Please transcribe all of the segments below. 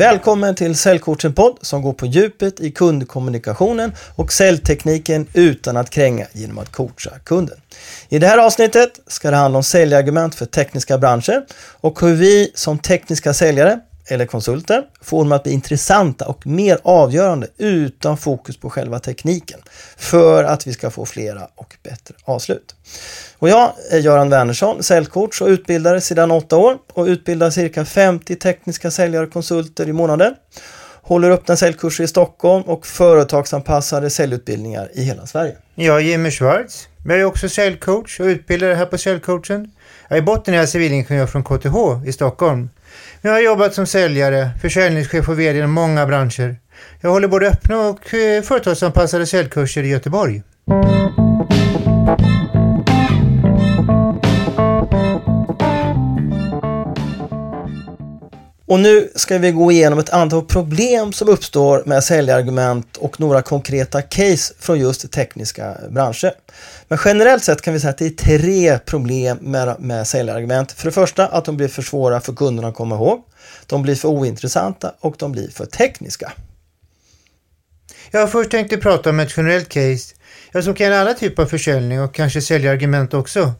Välkommen till Säljcoachen podd som går på djupet i kundkommunikationen och säljtekniken utan att kränga genom att coacha kunden. I det här avsnittet ska det handla om säljargument för tekniska branscher och hur vi som tekniska säljare eller konsulter får dem att bli intressanta och mer avgörande utan fokus på själva tekniken för att vi ska få flera och bättre avslut. Och jag är Göran Wernersson, säljcoach och utbildare sedan åtta år och utbildar cirka 50 tekniska säljare och konsulter i månaden. Håller öppna säljkurser i Stockholm och företagsanpassade säljutbildningar i hela Sverige. Jag är Jimmy Schwartz. Jag är också säljcoach och utbildare här på Säljcoachen. Jag är i botten är jag civilingenjör från KTH i Stockholm. Jag har jobbat som säljare, försäljningschef och VD inom många branscher. Jag håller både öppna och eh, företagsanpassade säljkurser i Göteborg. Och nu ska vi gå igenom ett antal problem som uppstår med säljargument och några konkreta case från just tekniska branscher. Men generellt sett kan vi säga att det är tre problem med, med säljargument. För det första att de blir för svåra för kunderna att komma ihåg. De blir för ointressanta och de blir för tekniska. Jag först tänkte prata om ett generellt case. Jag som kan alla typer av försäljning och kanske säljargument också.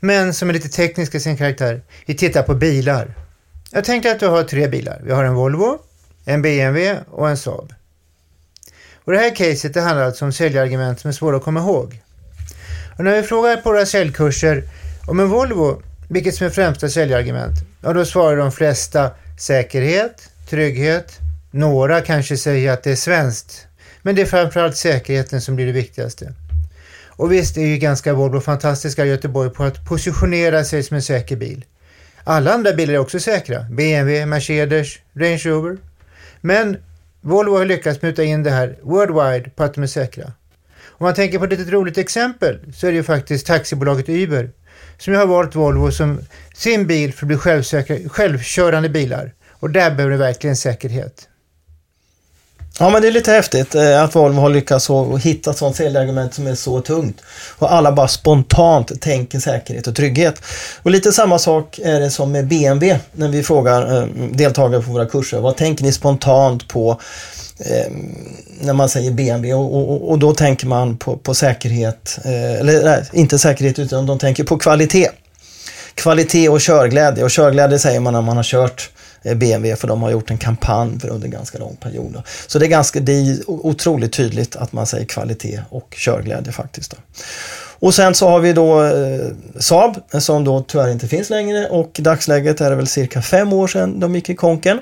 Men som är lite tekniska i sin karaktär. Vi tittar på bilar. Jag tänker att du har tre bilar. Vi har en Volvo, en BMW och en Saab. Och det här caset det handlar alltså om säljargument som är svåra att komma ihåg. Och när vi frågar på våra säljkurser om en Volvo, vilket som är främsta säljargument, ja då svarar de flesta säkerhet, trygghet, några kanske säger att det är svenskt, men det är framförallt säkerheten som blir det viktigaste. Och visst är ju ganska Volvo fantastiska i Göteborg på att positionera sig som en säker bil. Alla andra bilar är också säkra. BMW, Mercedes, Range Rover. Men Volvo har lyckats muta in det här worldwide på att de är säkra. Om man tänker på ett litet roligt exempel så är det ju faktiskt taxibolaget Uber som har valt Volvo som sin bil för att bli självsäkra, självkörande bilar. Och där behöver det verkligen säkerhet. Ja, men det är lite häftigt eh, att Volvo har lyckats hitta ett sånt säljargument som är så tungt. Och alla bara spontant tänker säkerhet och trygghet. Och lite samma sak är det som med BMW när vi frågar eh, deltagare på våra kurser. Vad tänker ni spontant på eh, när man säger BMW? Och, och, och, då tänker man på, på säkerhet, eller nej, inte säkerhet utan de tänker på kvalitet. Kvalitet och körglädje. Och körglädje säger man när man har kört Eh, BMW för de har gjort en kampanj för under en ganska lång period. Så det är, ganska, det är otroligt tydligt att man säger kvalitet och körglädje faktiskt. Då. Och sen så har vi då eh, Saab som då tyvärr inte finns längre och i dagsläget är det väl cirka fem år sedan de gick i konken.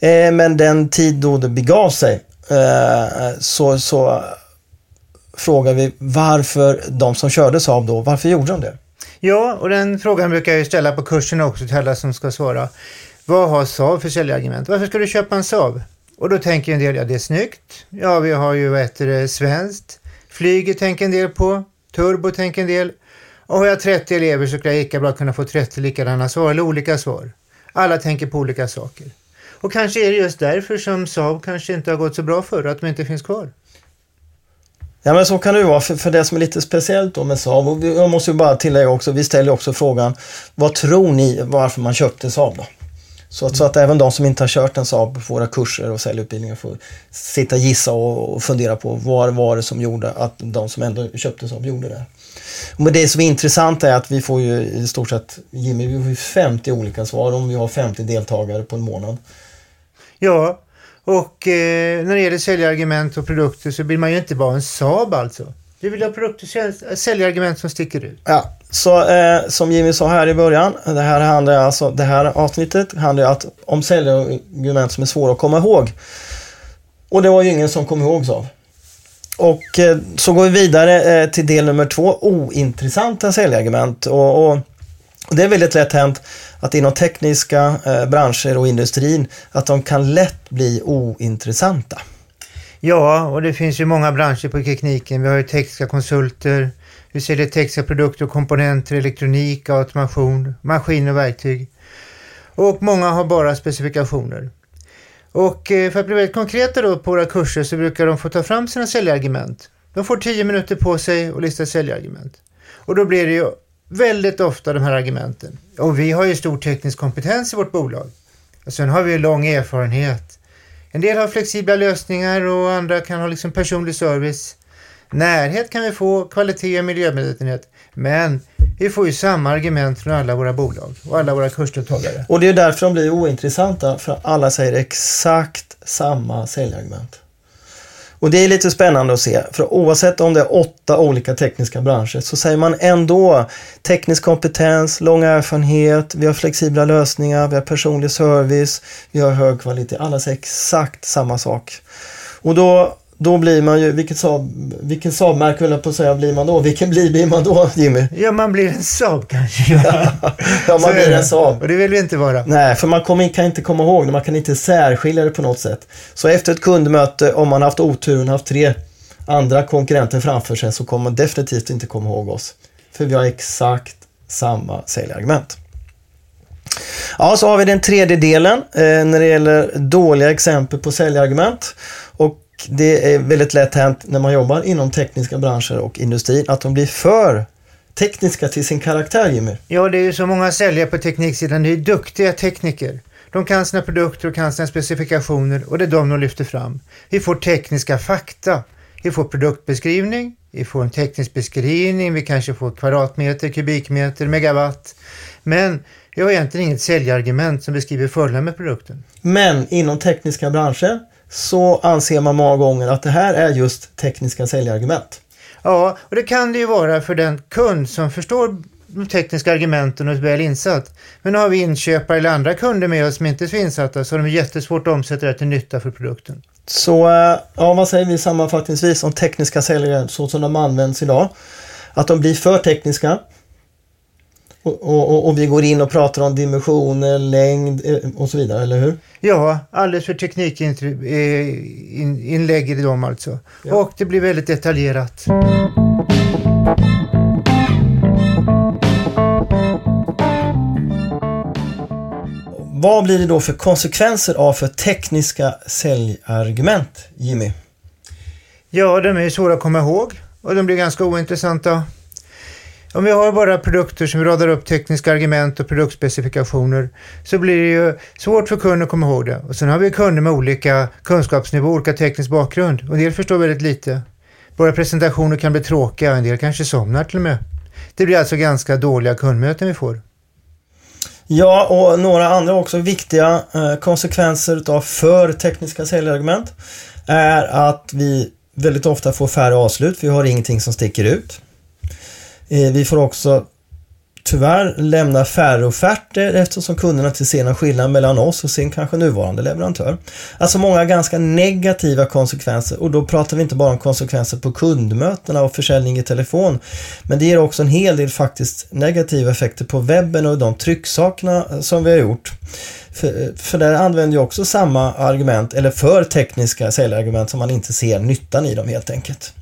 Eh, men den tid då det begav sig eh, så, så frågar vi varför de som körde Saab då, varför gjorde de det? Ja, och den frågan brukar jag ju ställa på kursen också till alla som ska svara. Vad har Saab för säljargument? Varför ska du köpa en Saab? Och då tänker en del, ja det är snyggt. Ja, vi har ju vad heter det, svenskt. Flyget tänker en del på. Turbo tänker en del. Och har jag 30 elever så skulle jag lika bra kunna få 30 likadana svar eller olika svar. Alla tänker på olika saker. Och kanske är det just därför som Saab kanske inte har gått så bra förr, att de inte finns kvar. Ja men så kan det ju vara, för, för det som är lite speciellt då med Saab, och jag måste ju bara tillägga också, vi ställer också frågan, vad tror ni varför man köpte Saab då? Så att, så att även de som inte har kört en Saab på våra kurser och säljutbildningar får sitta och gissa och, och fundera på vad var det som gjorde att de som ändå köpte Saab gjorde det. Men det som är intressant är att vi får ju i stort sett, Jimmy, vi får 50 olika svar om vi har 50 deltagare på en månad. Ja, och eh, när det gäller säljargument och produkter så vill man ju inte vara en Saab alltså. Du vill ha produkter, säljargument äh, som sticker ut. Ja, så eh, som Jimmy sa här i början, det här, handlar alltså, det här avsnittet handlar att, om säljargument som är svåra att komma ihåg. Och det var ju ingen som kom ihåg Saab. Och eh, så går vi vidare eh, till del nummer två, ointressanta säljargument. Och, och, och, det är väldigt lätt hänt att inom tekniska eh, branscher och industrin att de kan lätt bli ointressanta. Ja, och det finns ju många branscher på tekniken. Vi har ju tekniska konsulter, vi säljer tekniska produkter och komponenter, elektronik, automation, maskiner och verktyg. Och många har bara specifikationer. Och eh, för att bli väldigt konkreta då på våra kurser så brukar de få ta fram sina säljargument. De får tio minuter på sig att lista säljargument. Och då blir det ju väldigt ofta de här argumenten. Och vi har ju stor teknisk kompetens i vårt bolag. Och sen har vi ju lång erfarenhet. En del har flexibla lösningar och andra kan ha liksom personlig service. Närhet kan vi få, kvalitet och miljömedvetenhet. Men vi får ju samma argument från alla våra bolag och alla våra kursdeltagare. Och det är därför de blir ointressanta, för alla säger exakt samma säljargument. Och det är lite spännande att se, för oavsett om det är åtta olika tekniska branscher så säger man ändå teknisk kompetens, lång erfarenhet, vi har flexibla lösningar, vi har personlig service, vi har hög kvalitet. Alla säger exakt samma sak. Och då då blir man ju, vilket Saab, vilken Saab-märke höll jag på att säga, blir man då? Vilken blir, blir man då, Jimmy? Ja, man blir en Saab kanske. ja, man blir en Saab. Och det vill vi inte vara. Nej, för man kommer, kan inte komma ihåg det, man kan inte särskilja det på något sätt. Så efter ett kundmöte, om man haft oturen haft tre andra konkurrenter framför sig, så kommer man definitivt inte komma ihåg oss. För vi har exakt samma säljargument. Ja, så har vi den tredje delen eh, när det gäller dåliga exempel på säljargument. Och det är väldigt lätt hänt när man jobbar inom tekniska branscher och industrin att de blir för tekniska till sin karaktär, Jimmy. Ja, det är ju så många säljare på tekniksidan. Det är duktiga tekniker. De kan sina produkter och kan sina specifikationer och det är de de lyfter fram. Vi får tekniska fakta. Vi får produktbeskrivning, vi får en teknisk beskrivning, vi kanske får kvadratmeter, kubikmeter, megawatt. Men vi har egentligen inget säljargument som beskriver fördelar med produkten. Men inom tekniska branscher så anser man många gånger att det här är just tekniska säljargument. Ja, och det kan det ju vara för den kund som förstår de tekniska argumenten och är väl insatt. Men har vi inköpare eller andra kunder med oss som inte är så insatta så har de jättesvårt att omsätta det till nytta för produkten. Så eh, ja, vad säger vi sammanfattningsvis om tekniska säljare så som de används idag? Att de blir för tekniska och, och, och, vi går in och pratar om dimensioner, längd eh, och så vidare, eller hur? Ja, alldeles för teknikinlägg i dem alltså. Ja. Och det blir väldigt detaljerat. Vad blir det då för konsekvenser av för tekniska säljargument, Jimmy? Ja, de är svåra att komma ihåg och de blir ganska ointressanta om vi har bara produkter som radar upp tekniska argument och produktspecifikationer så blir det ju svårt för kunden att komma ihåg det. Och sen har vi kunder med olika kunskapsnivå, olika teknisk bakgrund och en del förstår väldigt lite. Våra presentationer kan bli tråkiga, en del kanske somnar till och med. Det blir alltså ganska dåliga kundmöten vi får. Ja, och några andra också viktiga eh, konsekvenser av för tekniska säljargument är att vi väldigt ofta får färre avslut. Vi har ingenting som sticker ut. Eh, vi får också tyvärr lämna färre offerter eftersom kunderna inte ser någon skillnad mellan oss och sin kanske nuvarande leverantör. Alltså många ganska negativa konsekvenser och då pratar vi inte bara om konsekvenser på kundmötena och försäljning i telefon. Men det ger också en hel del faktiskt negativa effekter på webben och de trycksakerna eh, som vi har gjort. För, eh, för där använder jag också samma argument, eller för tekniska säljargument som man inte ser nyttan i dem helt enkelt.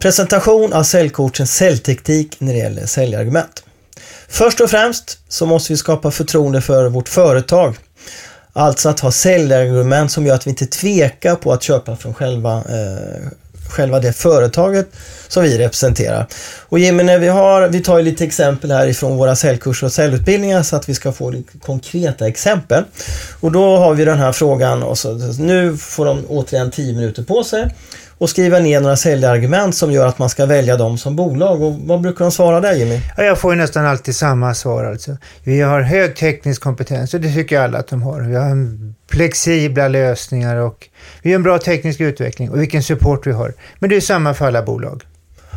Presentation av säljcoachens säljteknik när det gäller säljargument. Först och främst så måste vi skapa förtroende för vårt företag. Alltså att ha säljargument som gör att vi inte tvekar på att köpa från själva, eh, själva det företaget som vi representerar. Och Jimmy, när vi, har, vi tar lite exempel här ifrån våra säljkurser och säljutbildningar så att vi ska få lite konkreta exempel. Och då har vi den här frågan och så, nu får de återigen 10 minuter på sig och skriva ner några säljargument som gör att man ska välja dem som bolag. Och vad brukar de svara där Jimmy? Ja, jag får ju nästan alltid samma svar alltså. Vi har hög teknisk kompetens och det tycker alla att de har. Vi har flexibla lösningar och vi har en bra teknisk utveckling och vilken support vi har. Men det är samma för alla bolag.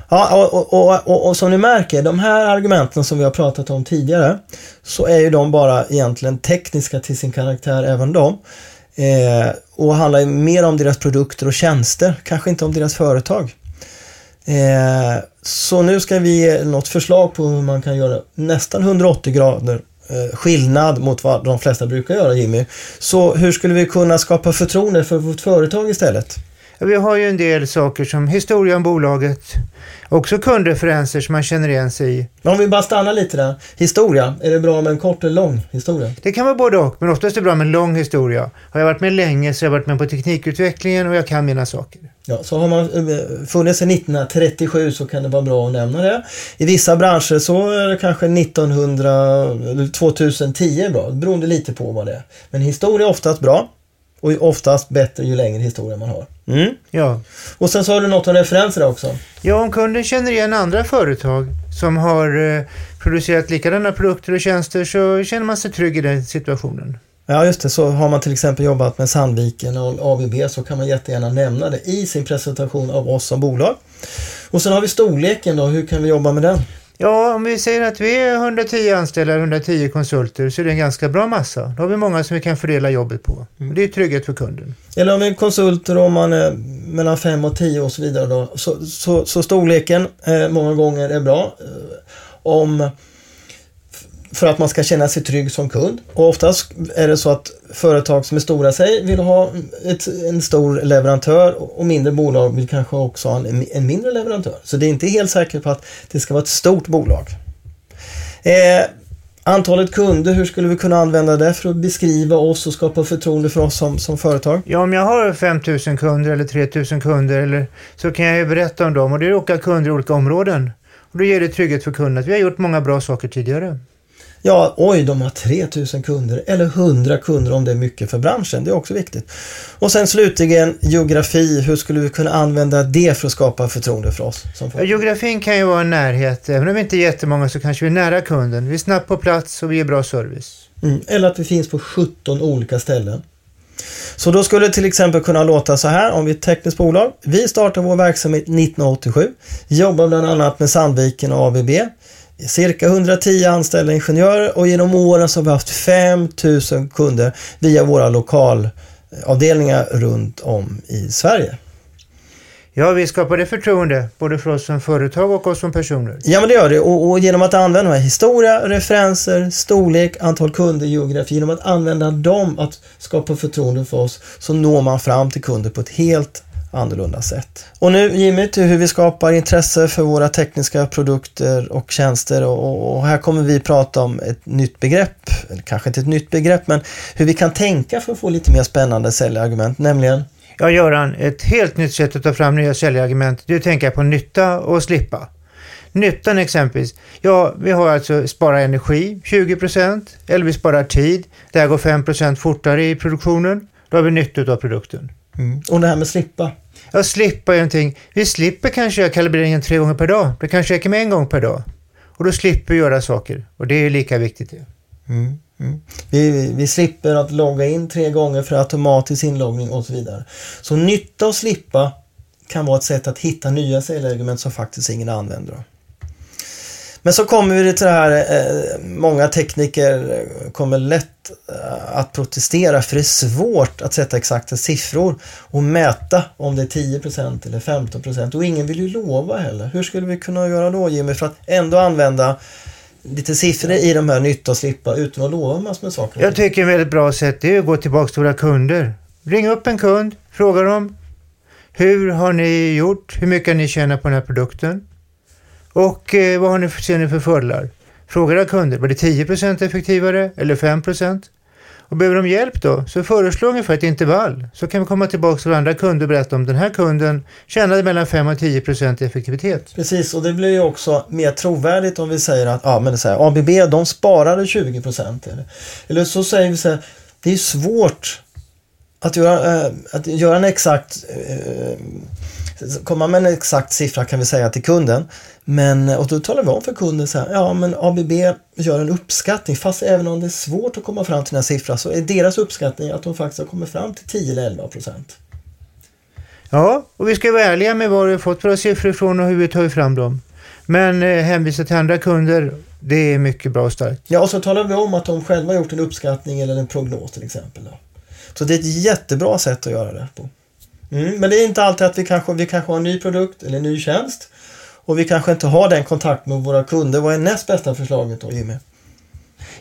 Ja, och, och, och, och, som ni märker, de här argumenten som vi har pratat om tidigare, så är ju de bara egentligen tekniska till sin karaktär även de. Eh, och handlar mer om deras produkter och tjänster, kanske inte om deras företag. Eh, så nu ska vi ge något förslag på hur man kan göra nästan 180 grader eh, skillnad mot vad de flesta brukar göra Jimmy. Så hur skulle vi kunna skapa förtroende för vårt företag istället? Vi har ju en del saker som historia om bolaget, också kundreferenser som man känner igen sig i. Men om vi bara stannar lite där. Historia, är det bra med en kort eller lång historia? Det kan vara både och, men oftast är det bra med en lång historia. Har jag varit med länge så har jag varit med på teknikutvecklingen och jag kan mina saker. Ja, så har man eh, funnits sedan 1937 så kan det vara bra att nämna det. I vissa branscher så är det kanske 1900 eller 2010 bra, beroende lite på vad det är. Men historia är oftast bra och oftast bättre ju längre historia man har. Mm. Ja. Och sen har du något om referenser också. ja, om kunden känner igen andra företag som har eh, producerat likadana produkter och tjänster så känner man sig trygg i den situationen. Ja just det, så har man till exempel jobbat med Sandviken och ABB så kan man jättegärna nämna det i sin presentation av oss som bolag. Och sen har vi storleken då, hur kan vi jobba med den? Ja, om vi säger att vi är 110 anställda, 110 konsulter, så är det en ganska bra massa. Då har vi många som vi kan fördela jobbet på. Och det är trygghet för kunden. Eller om vi är konsulter och man är mellan 5 och 10 och så vidare då. Så, så, så storleken eh, många gånger är bra. Eh, om för att man ska känna sig trygg som kund. Och oftast är det så att företag som är stora sig vill ha ett, en stor leverantör och mindre bolag vill kanske också ha en, en mindre leverantör. Så det är inte helt säkert på att det ska vara ett stort bolag. Eh, antalet kunder, hur skulle vi kunna använda det för att beskriva oss och skapa förtroende för oss som, som företag? Ja, om jag har 5000 kunder eller 3000 kunder eller, så kan jag ju berätta om dem och det är olika kunder i olika områden. Och då ger det trygghet för kunden att vi har gjort många bra saker tidigare. Ja, oj, de har 3000 kunder eller 100 kunder om det är mycket för branschen. Det är också viktigt. Och sen slutligen geografi. Hur skulle vi kunna använda det för att skapa förtroende för oss? Som geografin kan ju vara en närhet. Även om vi inte är jättemånga så kanske vi är nära kunden. Vi är snabbt på plats och vi ger bra service. Mm, eller att vi finns på 17 olika ställen. Så då skulle det till exempel kunna låta så här om vi är ett tekniskt bolag. Vi startar vår verksamhet 1987. Jobbar bland annat med Sandviken och ABB. Cirka 110 anställda ingenjörer och genom åren så har vi haft 5000 kunder via våra lokalavdelningar runt om i Sverige. Ja, vi skapar det förtroende både för oss som företag och oss som personer. Ja men det gör det och, och genom att använda historia, referenser, storlek, antal kunder, geografi. Genom att använda dem att skapa förtroende för oss så når man fram till kunder på ett helt annorlunda sätt. Och nu Jimmy till hur vi skapar intresse för våra tekniska produkter och tjänster och, och här kommer vi prata om ett nytt begrepp, eller kanske inte ett nytt begrepp men hur vi kan tänka för att få lite mer spännande säljargument, nämligen Ja, Göran, ett helt nytt sätt att ta fram nya säljargument, det är att tänka på nytta och slippa. Nyttan exempelvis, ja, vi har alltså spara energi, 20% eller vi sparar tid, det här går 5% fortare i produktionen, då har vi nytta av produkten. mm. och det här med slippa. Jag slipper någonting, vi slipper kanske göra kalibreringen tre gånger per dag, det kanske räcker med en gång per dag. Och då slipper vi göra saker, och det är lika viktigt. Mm, mm. Vi, vi, vi slipper att logga in tre gånger för automatisk inloggning och så vidare. Så nytta och slippa kan vara ett sätt att hitta nya säljargument som faktiskt ingen använder. Men så kommer vi till det här, eh, många tekniker kommer lätt eh, att protestera för det är svårt att sätta exakta siffror och mäta om det är 10% eller 15% och ingen vill ju lova heller. Hur skulle vi kunna göra då Jimmy för att ändå använda lite siffror i de här nytta och slippa utan att lova massor med saker? Jag tycker ett väldigt bra sätt det är att gå tillbaka till våra kunder. Ring upp en kund, fråga dem hur har ni gjort, hur mycket har ni tjänat på den här produkten och eh, vad har ni för, ser ni för fördelar? Fråga era kunder, var det 10% effektivare eller 5% Och behöver de hjälp då, så föreslå ungefär ett intervall. Så kan vi komma tillbaka till andra kunder och berätta om den här kunden tjänade mellan 5 och 10 i effektivitet. Precis, och det blir ju också mer trovärdigt om vi säger att ja, men det är så här, ABB de sparade 20 procent. Eller, eller så säger vi så här, det är svårt att göra, äh, att göra en exakt eh, komma med en exakt siffra kan vi säga till kunden. Men, och då talar vi om för kunden så här, ja men ABB gör en uppskattning fast även om det är svårt att komma fram till den här siffran så är deras uppskattning att de faktiskt har kommit fram till 10 eller 11 procent. Ja, och vi ska vara ärliga med var vi har fått våra siffror ifrån och hur vi tar fram dem. Men eh, hänvisa till andra kunder, det är mycket bra och starkt. Ja, och så talar vi om att de själva har gjort en uppskattning eller en prognos till exempel. Då. Så det är ett jättebra sätt att göra det på. Mm, men det är inte alltid att vi kanske, vi kanske har en ny produkt eller en ny tjänst och vi kanske inte har den kontakt med våra kunder. Vad är näst bästa förslaget då Jimmy?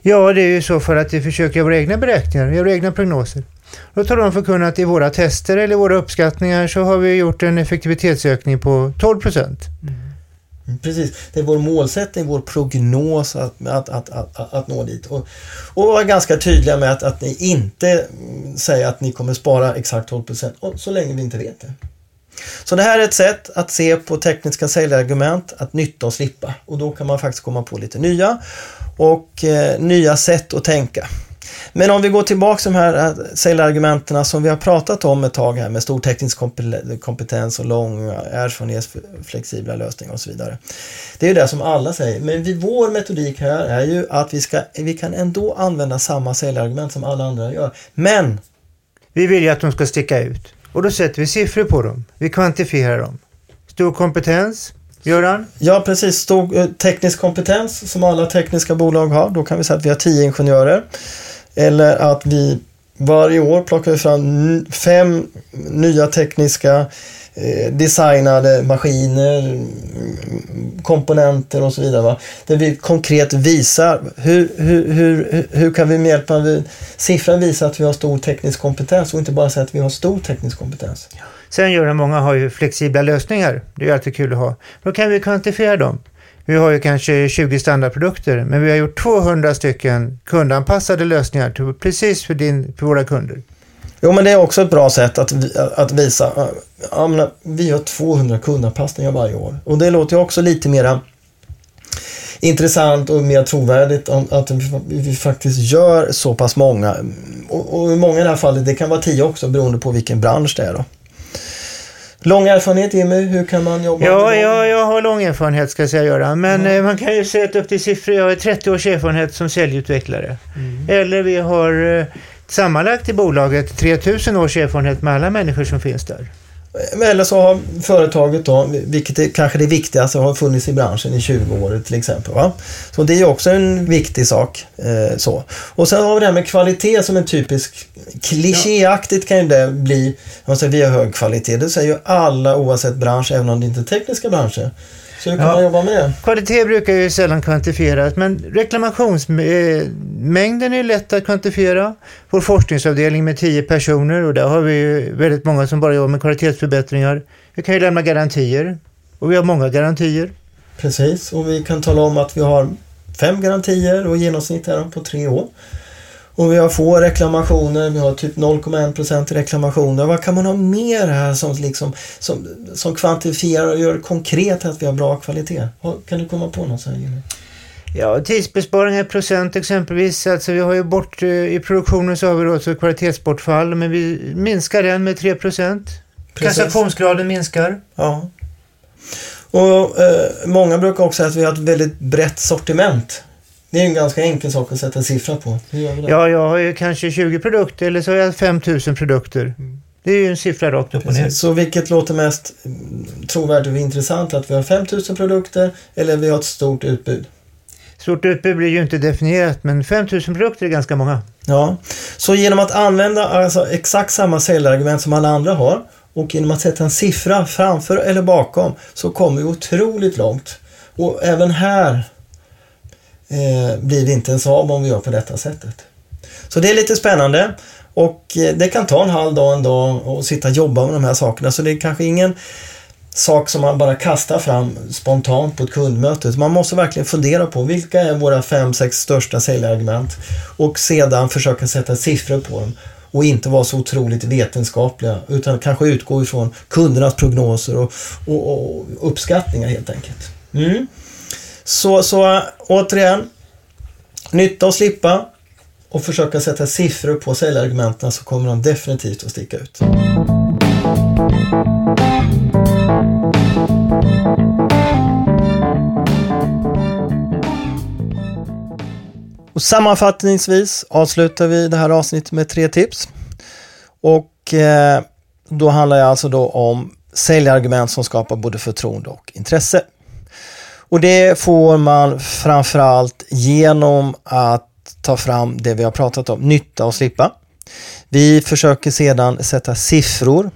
Ja, det är ju så för att vi försöker göra våra egna beräkningar, göra egna prognoser. Då talar de för kunden att i våra tester eller våra uppskattningar så har vi gjort en effektivitetsökning på 12 procent. Mm, Precis, det är vår målsättning, vår prognos att, att, att, att, att nå dit. Och, och vara ganska tydliga med att, att ni inte säger att ni kommer spara exakt 12 procent så länge vi inte vet det. Så det här är ett sätt att se på tekniska säljargument, att nytta och slippa. Och då kan man faktiskt komma på lite nya och eh, nya sätt att tänka. Men om vi går tillbaka till de här eh, säljargumenten som vi har pratat om ett tag här med stor teknisk kompetens och lång erfarenhet, flexibla lösningar och så vidare. Det är ju det som alla säger. Men vi, vår metodik här är ju att vi, ska, vi kan ändå använda samma säljargument som alla andra gör. Men! Vi vill ju att de ska sticka ut. Och då sätter vi siffror på dem. Vi kvantifierar dem. Stor kompetens, Göran? Ja, precis. Stor eh, teknisk kompetens som alla tekniska bolag har. Då kan vi säga att vi har tio ingenjörer. Eller att vi varje år plockar fram fem nya tekniska eh, designade maskiner, mm, komponenter och så vidare. Va? Där vi konkret visar hur, hur, hur, hur kan vi med hjälp av siffran visa att vi har stor teknisk kompetens och inte bara säga att vi har stor teknisk kompetens. Sen gör det många har ju flexibla lösningar. Det är alltid kul att ha. Då kan vi kvantifiera dem. Vi har ju kanske 20 standardprodukter, men vi har gjort 200 stycken kundanpassade lösningar till, precis för, din, för våra kunder. Jo, men det är också ett bra sätt att, att visa. Ja, vi har 200 kundanpassningar varje år och det låter ju också lite mera intressant och mer trovärdigt att vi faktiskt gör så pass många. Och, och många i det här fallet, det kan vara 10 också beroende på vilken bransch det är. Då. Lång erfarenhet Jimmy, hur kan man jobba ja, med Ja, jag har lång erfarenhet ska jag säga Göran. Men mm. man kan ju sätta upp till siffror. Jag har 30 års erfarenhet som säljutvecklare. Mm. Eller vi har eh, sammanlagt i bolaget 3000 års erfarenhet med alla människor som finns där. Eller så har företaget då, vilket är kanske det viktigaste, har funnits i branschen i 20 år till exempel. Va? Så det är också en viktig sak. Eh, så. Och sen har vi det här med kvalitet som en typisk klichéaktigt kan ju det bli. Man säger vi har hög kvalitet. Det säger ju alla oavsett bransch, även om det inte är tekniska branscher. Så hur kan ja. man jobba med det? Kvalitet brukar ju sällan kvantifieras, men reklamationsmängden är lätt att kvantifiera. Vår forskningsavdelning med tio personer och där har vi ju väldigt många som bara jobbar med kvalitetsförbättringar. Vi kan ju lämna garantier och vi har många garantier. Precis, och vi kan tala om att vi har fem garantier och genomsnitt är de på tre år. Och vi har få reklamationer, vi har typ 0,1 i reklamationer. Vad kan man ha mer här som, liksom, som, som kvantifierar och gör konkret att vi har bra kvalitet? Kan du komma på något så här Jimmy? Ja, tidsbesparingar i procent exempelvis. Alltså vi har ju bort, eh, i produktionen så har vi då också kvalitetsbortfall, men vi minskar den med 3 procent. Kassationsgraden minskar. Ja. Och eh, Många brukar också säga att vi har ett väldigt brett sortiment. Det är en ganska enkel sak att sätta en siffra på. Ja, jag har ju kanske 20 produkter eller så har jag 5000 produkter. Mm. Det är ju en siffra rakt upp och ner. Så vilket låter mest mm, trovärdigt och intressant? Att vi har 5000 produkter eller vi har ett stort utbud? Stort utbud blir ju inte definierat, men 5000 produkter är ganska många. Ja, så genom att använda alltså exakt samma säljargument som alla andra har och genom att sätta en siffra framför eller bakom så kommer vi otroligt långt. Och även här eh, blir vi inte ens av om vi gör på detta sättet. Så det är lite spännande och eh, det kan ta en halv dag, en dag och sitta och jobba med de här sakerna. Så det är kanske ingen sak som man bara kastar fram spontant på ett kundmöte. Man måste verkligen fundera på vilka är våra fem, sex största säljargument och sedan försöka sätta siffror på dem och inte vara så otroligt vetenskapliga utan kanske utgå ifrån kundernas prognoser och, och, och uppskattningar helt enkelt. Mm. Så, så återigen, nytta och slippa och försöka sätta siffror på säljargumenten så kommer de definitivt att sticka ut. Och sammanfattningsvis avslutar vi det här avsnittet med tre tips. Och eh, då handlar det alltså då om säljargument som skapar både förtroende och intresse. Och det får man framförallt genom att ta fram det vi har pratat om, nytta och slippa. Vi försöker sedan sätta siffror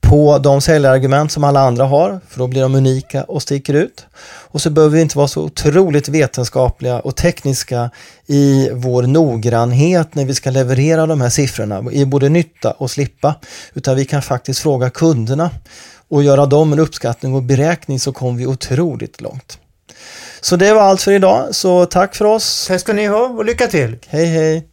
på de säljargument som alla andra har, för då blir de unika och sticker ut. Och så behöver vi inte vara så otroligt vetenskapliga och tekniska i vår noggrannhet när vi ska leverera de här siffrorna i både nytta och slippa, utan vi kan faktiskt fråga kunderna och göra dem en uppskattning och beräkning så kommer vi otroligt långt. Så det var allt för idag, så tack för oss. Tack ska ni ha och lycka till. Hej hej.